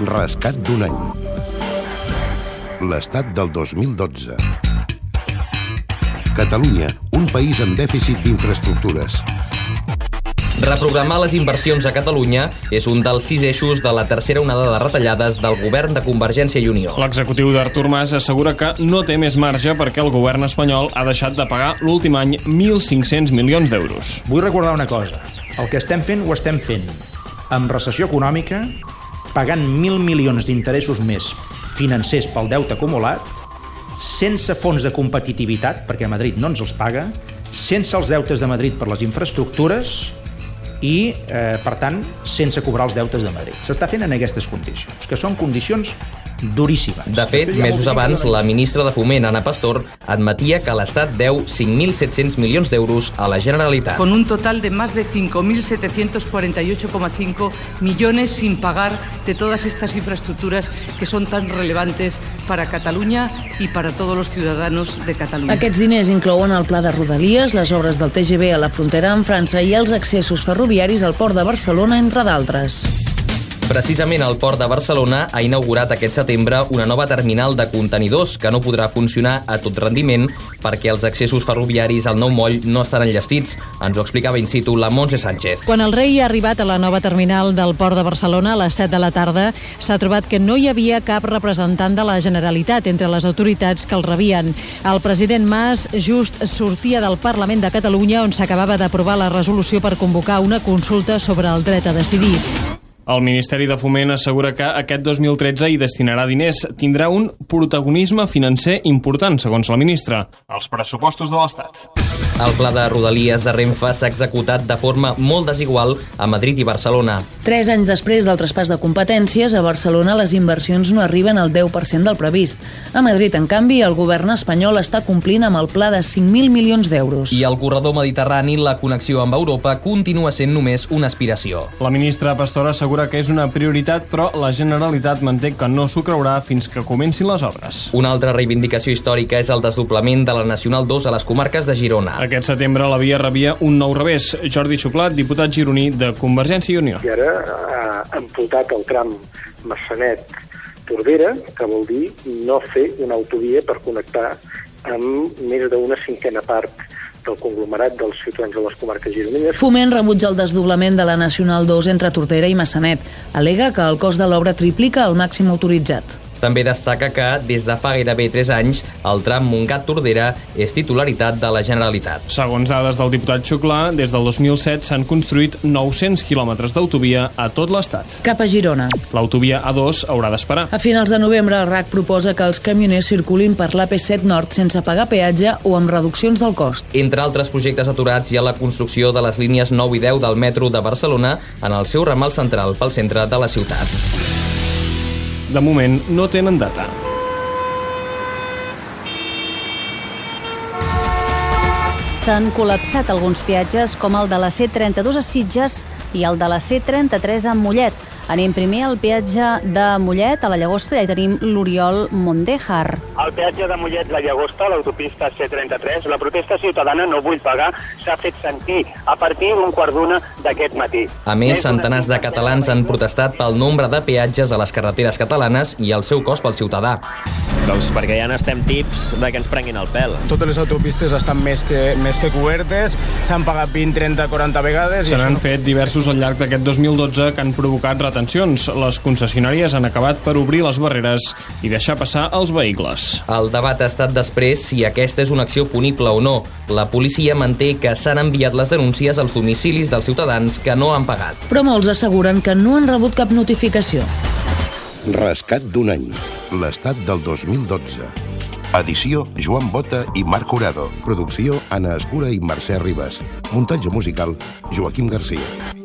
Rescat d'un any. L'estat del 2012. Catalunya, un país amb dèficit d'infraestructures. Reprogramar les inversions a Catalunya és un dels sis eixos de la tercera onada de retallades del govern de Convergència i Unió. L'executiu d'Artur Mas assegura que no té més marge perquè el govern espanyol ha deixat de pagar l'últim any 1.500 milions d'euros. Vull recordar una cosa. El que estem fent ho estem fent amb recessió econòmica, pagant 1.000 milions d'interessos més financers pel deute acumulat, sense fons de competitivitat, perquè Madrid no ens els paga, sense els deutes de Madrid per les infraestructures i, eh, per tant, sense cobrar els deutes de Madrid. S'està fent en aquestes condicions, que són condicions duríssimes. De fet, mesos abans, la ministra de Foment, Ana Pastor, admetia que l'Estat deu 5.700 milions d'euros a la Generalitat. Con un total de más de 5.748,5 millones sin pagar de todas estas infraestructuras que son tan relevantes para Cataluña y para todos los ciudadanos de Catalunya. Aquests diners inclouen el pla de Rodalies, les obres del TGV a la frontera amb França i els accessos ferroviaris al port de Barcelona, entre d'altres. Precisament el Port de Barcelona ha inaugurat aquest setembre una nova terminal de contenidors que no podrà funcionar a tot rendiment perquè els accessos ferroviaris al nou moll no estan enllestits. Ens ho explicava in situ la Montse Sánchez. Quan el rei ha arribat a la nova terminal del Port de Barcelona a les 7 de la tarda, s'ha trobat que no hi havia cap representant de la Generalitat entre les autoritats que el rebien. El president Mas just sortia del Parlament de Catalunya on s'acabava d'aprovar la resolució per convocar una consulta sobre el dret a decidir. El Ministeri de Foment assegura que aquest 2013 hi destinarà diners. Tindrà un protagonisme financer important, segons la ministra, els pressupostos de l'Estat. El pla de Rodalies de Renfe s'ha executat de forma molt desigual a Madrid i Barcelona. Tres anys després del traspàs de competències, a Barcelona les inversions no arriben al 10% del previst. A Madrid, en canvi, el govern espanyol està complint amb el pla de 5.000 milions d'euros. I al corredor mediterrani, la connexió amb Europa continua sent només una aspiració. La ministra Pastora assegura que és una prioritat, però la Generalitat manté que no s'ho creurà fins que comencin les obres. Una altra reivindicació històrica és el desdoblament de la Nacional 2 a les comarques de Girona. Aquest setembre la via rebia un nou revés. Jordi Xuclat, diputat gironí de Convergència i Unió. I ara ha amputat el tram Massanet-Tordera, que vol dir no fer una autovia per connectar amb més d'una cinquena part del conglomerat dels ciutadans de les comarques gironines. Foment rebutja el desdoblament de la Nacional 2 entre Tordera i Massanet. Alega que el cost de l'obra triplica el màxim autoritzat. També destaca que, des de fa gairebé 3 anys, el tram Montgat-Tordera és titularitat de la Generalitat. Segons dades del diputat Xuclà, des del 2007 s'han construït 900 quilòmetres d'autovia a tot l'Estat. Cap a Girona. L'autovia A2 haurà d'esperar. A finals de novembre, el RAC proposa que els camioners circulin per l'AP7 Nord sense pagar peatge o amb reduccions del cost. Entre altres projectes aturats hi ha la construcció de les línies 9 i 10 del metro de Barcelona en el seu ramal central pel centre de la ciutat. De moment no tenen data. S'han col·lapsat alguns peatges com el de la C32 a Sitges i el de la C33 a Mollet. Anem primer al peatge de Mollet, a la Llagosta, i hi tenim l'Oriol Mondejar. Al peatge de Mollet, la Llagosta, l'autopista C33, la protesta ciutadana no vull pagar s'ha fet sentir a partir d'un quart d'una d'aquest matí. A més, centenars de catalans han protestat pel nombre de peatges a les carreteres catalanes i el seu cost pel ciutadà. Doncs perquè ja n'estem tips de que ens prenguin el pèl. Totes les autopistes estan més que, més que cobertes, s'han pagat 20, 30, 40 vegades... Se n'han no... fet diversos al llarg d'aquest 2012 que han provocat retencions. Les concessionàries han acabat per obrir les barreres i deixar passar els vehicles. El debat ha estat després si aquesta és una acció punible o no. La policia manté que s'han enviat les denúncies als domicilis dels ciutadans que no han pagat. Però molts asseguren que no han rebut cap notificació. Rescat d'un any. L'estat del 2012. Edició Joan Bota i Marc Curado. Producció Anna Escura i Mercè Ribas. Muntatge musical Joaquim Garcia.